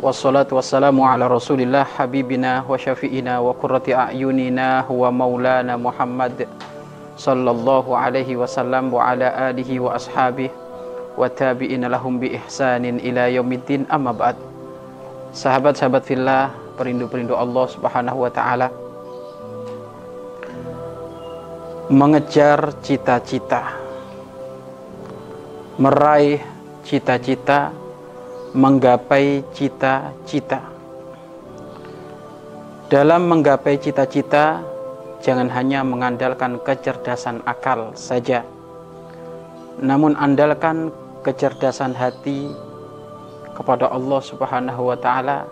Wassalatu wassalamu ala rasulillah habibina wa syafi'ina wa qurrati a'yunina wa maulana Muhammad sallallahu alaihi wasallam wa ala alihi wa ashabihi wa tabi'ina lahum bi ihsanin ila yaumiddin amma ba'd sahabat-sahabat fillah, perindu-perindu Allah Subhanahu wa taala. Mengejar cita-cita. Meraih cita-cita, menggapai cita-cita. Dalam menggapai cita-cita, jangan hanya mengandalkan kecerdasan akal saja, namun andalkan kecerdasan hati kepada Allah Subhanahu wa taala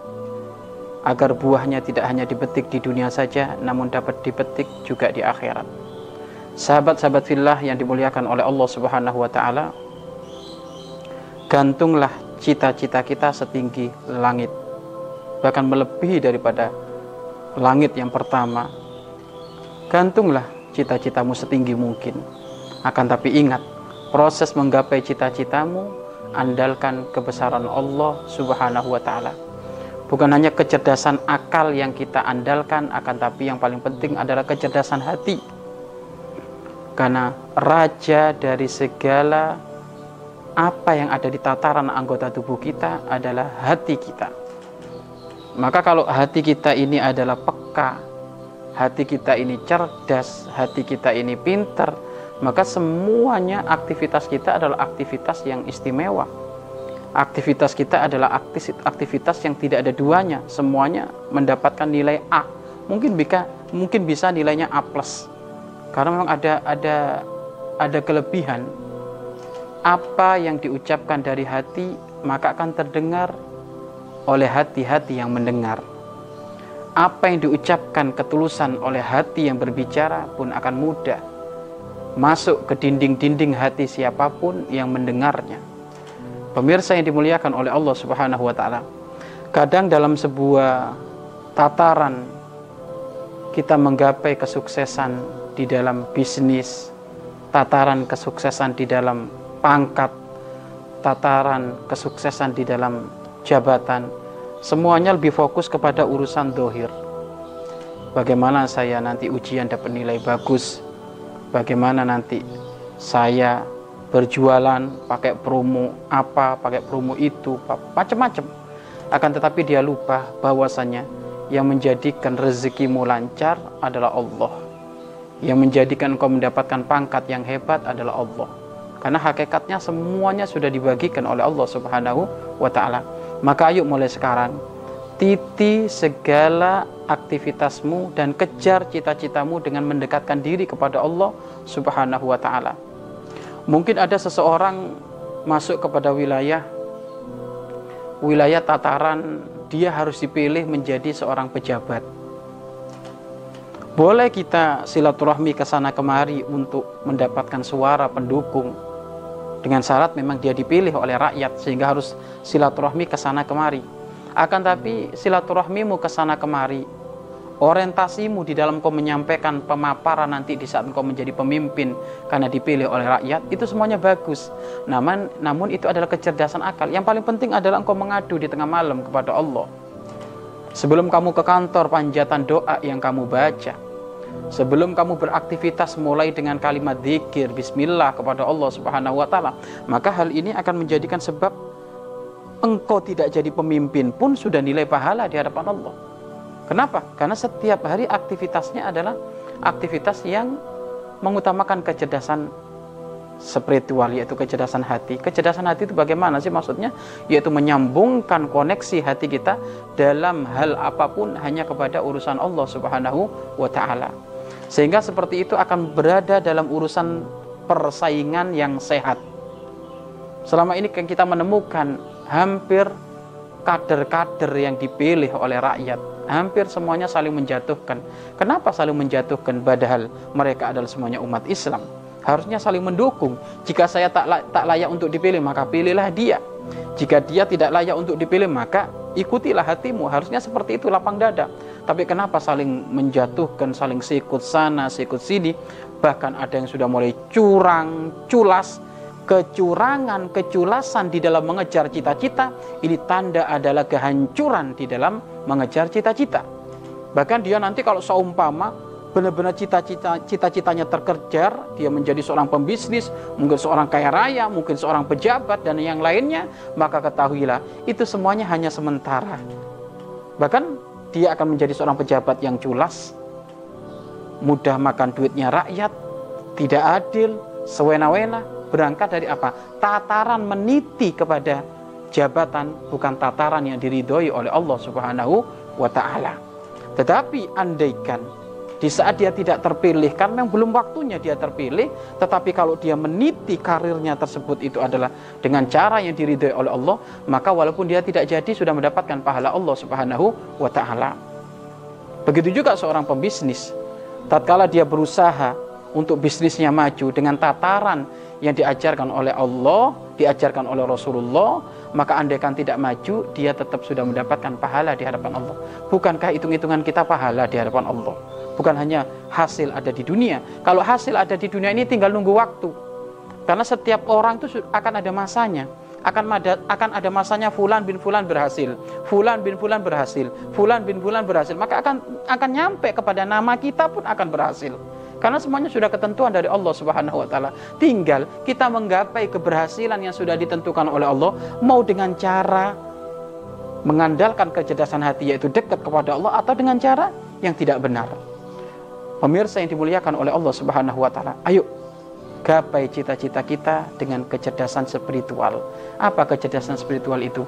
agar buahnya tidak hanya dipetik di dunia saja namun dapat dipetik juga di akhirat. Sahabat-sahabat fillah yang dimuliakan oleh Allah Subhanahu wa taala, gantunglah cita-cita kita setinggi langit. Bahkan melebihi daripada langit yang pertama. Gantunglah cita-citamu setinggi mungkin. Akan tapi ingat, proses menggapai cita-citamu andalkan kebesaran Allah Subhanahu wa taala. Bukan hanya kecerdasan akal yang kita andalkan, akan tapi yang paling penting adalah kecerdasan hati. Karena raja dari segala apa yang ada di tataran anggota tubuh kita adalah hati kita. Maka kalau hati kita ini adalah peka, hati kita ini cerdas, hati kita ini pintar, maka semuanya aktivitas kita adalah aktivitas yang istimewa. Aktivitas kita adalah aktivitas yang tidak ada duanya, semuanya mendapatkan nilai A. Mungkin bisa mungkin bisa nilainya A+. Karena memang ada ada ada kelebihan apa yang diucapkan dari hati maka akan terdengar oleh hati-hati yang mendengar. Apa yang diucapkan ketulusan oleh hati yang berbicara pun akan mudah masuk ke dinding-dinding hati siapa pun yang mendengarnya. Pemirsa yang dimuliakan oleh Allah Subhanahu wa taala. Kadang dalam sebuah tataran kita menggapai kesuksesan di dalam bisnis, tataran kesuksesan di dalam pangkat, tataran kesuksesan di dalam jabatan, semuanya lebih fokus kepada urusan dohir. Bagaimana saya nanti ujian dapat nilai bagus, bagaimana nanti saya berjualan pakai promo apa, pakai promo itu, macam-macam. Akan tetapi dia lupa bahwasanya yang menjadikan rezekimu lancar adalah Allah. Yang menjadikan kau mendapatkan pangkat yang hebat adalah Allah. Karena hakikatnya semuanya sudah dibagikan oleh Allah Subhanahu wa taala. Maka ayo mulai sekarang titi segala aktivitasmu dan kejar cita-citamu dengan mendekatkan diri kepada Allah Subhanahu wa taala. Mungkin ada seseorang masuk kepada wilayah wilayah tataran dia harus dipilih menjadi seorang pejabat. Boleh kita silaturahmi ke sana kemari untuk mendapatkan suara pendukung dengan syarat memang dia dipilih oleh rakyat sehingga harus silaturahmi ke sana kemari. Akan tapi silaturahmimu ke sana kemari orientasimu di dalam kau menyampaikan pemaparan nanti di saat kau menjadi pemimpin karena dipilih oleh rakyat itu semuanya bagus. Namun namun itu adalah kecerdasan akal. Yang paling penting adalah engkau mengadu di tengah malam kepada Allah. Sebelum kamu ke kantor panjatan doa yang kamu baca sebelum kamu beraktivitas mulai dengan kalimat zikir bismillah kepada Allah Subhanahu wa taala maka hal ini akan menjadikan sebab engkau tidak jadi pemimpin pun sudah nilai pahala di hadapan Allah Kenapa? Karena setiap hari aktivitasnya adalah aktivitas yang mengutamakan kecerdasan spiritual yaitu kecerdasan hati. Kecerdasan hati itu bagaimana sih maksudnya? Yaitu menyambungkan koneksi hati kita dalam hal apa pun hanya kepada urusan Allah Subhanahu wa taala. Sehingga seperti itu akan berada dalam urusan persaingan yang sehat. Selama ini kita menemukan hampir kader-kader yang dipilih oleh rakyat hampir semuanya saling menjatuhkan. Kenapa saling menjatuhkan padahal mereka adalah semuanya umat Islam? Harusnya saling mendukung. Jika saya tak, tak layak untuk dipilih, maka pilihlah dia. Jika dia tidak layak untuk dipilih, maka ikutilah hatimu. Harusnya seperti itu lapang dada. Tapi kenapa saling menjatuhkan, saling sikut sana, sikut sini? Bahkan ada yang sudah mulai curang, culas, kecurangan, keculasan di dalam mengejar cita-cita, ini tanda adalah kehancuran di dalam mengejar cita-cita. Bahkan dia nanti kalau seumpama benar-benar cita-cita cita-citanya terkejar, dia menjadi seorang pembisnis, mungkin seorang kaya raya, mungkin seorang pejabat dan yang lainnya, maka ketahuilah itu semuanya hanya sementara. Bahkan dia akan menjadi seorang pejabat yang culas, mudah makan duitnya rakyat, tidak adil, sewena-wena, berangkat dari apa? Tataran meniti kepada jabatan bukan tataran yang diridhoi oleh Allah Subhanahu wa taala. Tetapi andaikan di saat dia tidak terpilih kan memang belum waktunya dia terpilih tetapi kalau dia meniti karirnya tersebut itu adalah dengan cara yang diridhoi oleh Allah maka walaupun dia tidak jadi sudah mendapatkan pahala Allah Subhanahu wa taala begitu juga seorang pembisnis tatkala dia berusaha untuk bisnisnya maju dengan tataran yang diajarkan oleh Allah, diajarkan oleh Rasulullah, maka andaikan tidak maju, dia tetap sudah mendapatkan pahala di hadapan Allah. Bukankah hitung-hitungan kita pahala di hadapan Allah? Bukan hanya hasil ada di dunia. Kalau hasil ada di dunia ini tinggal nunggu waktu. Karena setiap orang itu akan ada masanya. Akan ada, akan ada masanya fulan bin fulan berhasil, fulan bin fulan berhasil, fulan bin fulan berhasil. Maka akan akan nyampe kepada nama kita pun akan berhasil. Karena semuanya sudah ketentuan dari Allah Subhanahu wa taala. Tinggal kita menggapai keberhasilan yang sudah ditentukan oleh Allah mau dengan cara mengandalkan kecerdasan hati yaitu dekat kepada Allah atau dengan cara yang tidak benar. Pemirsa yang dimuliakan oleh Allah Subhanahu wa taala, ayo gapai cita-cita kita dengan kecerdasan spiritual. Apa kecerdasan spiritual itu?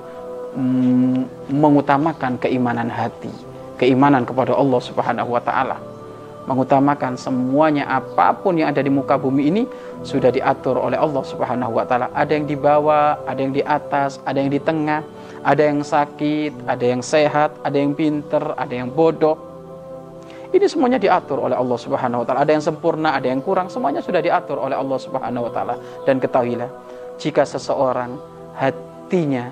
Hmm, mengutamakan keimanan hati, keimanan kepada Allah Subhanahu wa taala mengutamakan semuanya apa pun yang ada di muka bumi ini sudah diatur oleh Allah Subhanahu wa taala. Ada yang di bawah, ada yang di atas, ada yang di tengah, ada yang sakit, ada yang sehat, ada yang pinter, ada yang bodoh. Ini semuanya diatur oleh Allah Subhanahu wa taala. Ada yang sempurna, ada yang kurang, semuanya sudah diatur oleh Allah Subhanahu wa taala. Dan ketahuilah, jika seseorang hatinya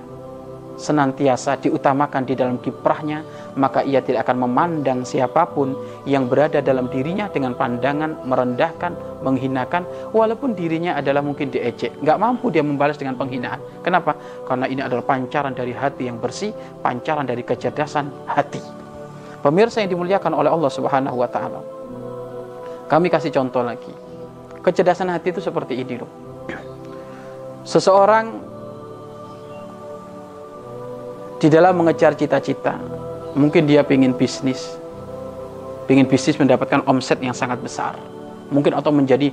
senantiasa diutamakan di dalam kiprahnya, maka ia tidak akan memandang siapa pun yang berada dalam dirinya dengan pandangan merendahkan, menghinakan, walaupun dirinya adalah mungkin diejek. Nggak mampu dia membalas dengan penghinaan. Kenapa? Karena ini adalah pancaran dari hati yang bersih, pancaran dari kecerdasan hati. Pemirsa yang dimuliakan oleh Allah Subhanahu wa taala. Kami kasih contoh lagi. Kecerdasan hati itu seperti ini loh. Seseorang di dalam mengejar cita-cita. Mungkin dia ingin bisnis, ingin bisnis mendapatkan omset yang sangat besar. Mungkin atau menjadi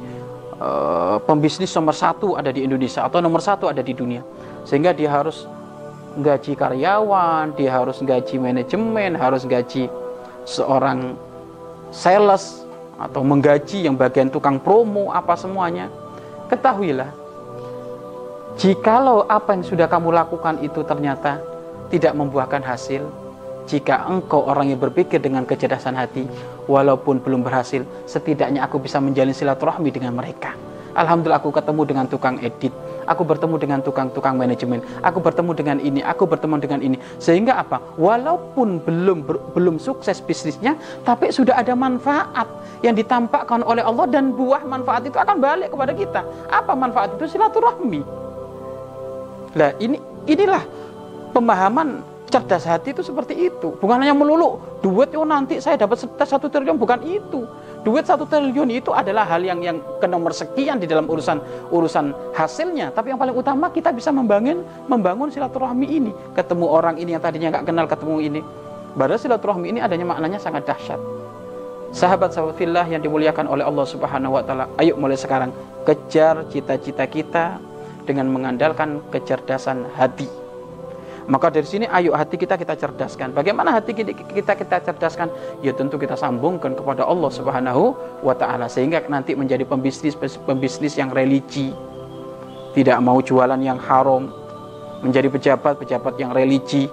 uh, pembisnis nomor satu ada di Indonesia atau nomor satu ada di dunia. Sehingga dia harus gaji karyawan, dia harus gaji manajemen, harus gaji seorang sales atau menggaji yang bagian tukang promo apa semuanya. Ketahuilah, jikalau apa yang sudah kamu lakukan itu ternyata tidak membuahkan hasil, jika engkau orang yang berpikir dengan kecerdasan hati, walaupun belum berhasil, setidaknya aku bisa menjalin silaturahmi dengan mereka. Alhamdulillah aku ketemu dengan tukang edit, aku bertemu dengan tukang-tukang manajemen, aku bertemu dengan ini, aku bertemu dengan ini. Sehingga apa? Walaupun belum ber, belum sukses bisnisnya, tapi sudah ada manfaat yang ditampakkan oleh Allah dan buah manfaat itu akan balik kepada kita. Apa manfaat itu? Silaturahmi. Nah, ini inilah pemahaman cerdas hati itu seperti itu. Bukan hanya melulu duit itu nanti saya dapat satu triliun, bukan itu. Duit satu triliun itu adalah hal yang yang ke nomor sekian di dalam urusan urusan hasilnya. Tapi yang paling utama kita bisa membangun membangun silaturahmi ini. Ketemu orang ini yang tadinya nggak kenal ketemu ini. Padahal silaturahmi ini adanya maknanya sangat dahsyat. Sahabat-sahabat fillah yang dimuliakan oleh Allah Subhanahu wa taala, ayo mulai sekarang kejar cita-cita kita dengan mengandalkan kecerdasan hati. Maka dari sini ayo hati kita kita cerdaskan. Bagaimana hati kita kita cerdaskan? Ya tentu kita sambungkan kepada Allah Subhanahu wa taala sehingga nanti menjadi pembisnis pembisnis yang religi. Tidak mau jualan yang haram, menjadi pejabat-pejabat yang religi,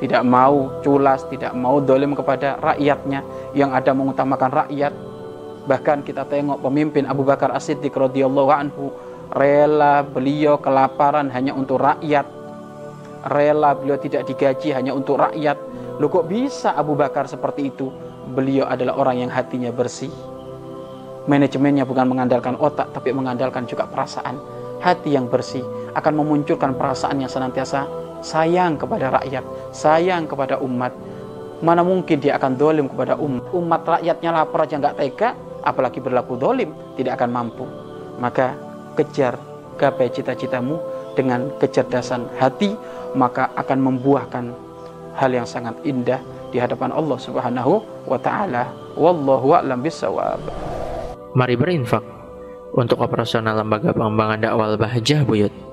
tidak mau culas, tidak mau dolim kepada rakyatnya, yang ada mengutamakan rakyat. Bahkan kita tengok pemimpin Abu Bakar As-Siddiq radhiyallahu anhu rela beliau kelaparan hanya untuk rakyat. Rela beliau tidak digaji hanya untuk rakyat. Loh kok bisa Abu Bakar seperti itu? Beliau adalah orang yang hatinya bersih. Manajemennya bukan mengandalkan otak tapi mengandalkan juga perasaan. Hati yang bersih akan memunculkan perasaan yang senantiasa sayang kepada rakyat, sayang kepada umat. Mana mungkin dia akan dolim kepada umat. Umat rakyatnya lapar aja nggak tega, apalagi berlaku dolim, tidak akan mampu. Maka kejar gapai cita-citamu dengan kecerdasan hati, maka akan membuahkan hal yang sangat indah di hadapan Allah Subhanahu wa taala. Wallahu a'lam bissawab. Mari berinfak untuk operasional lembaga pengembangan dakwah Bahjah Buyut.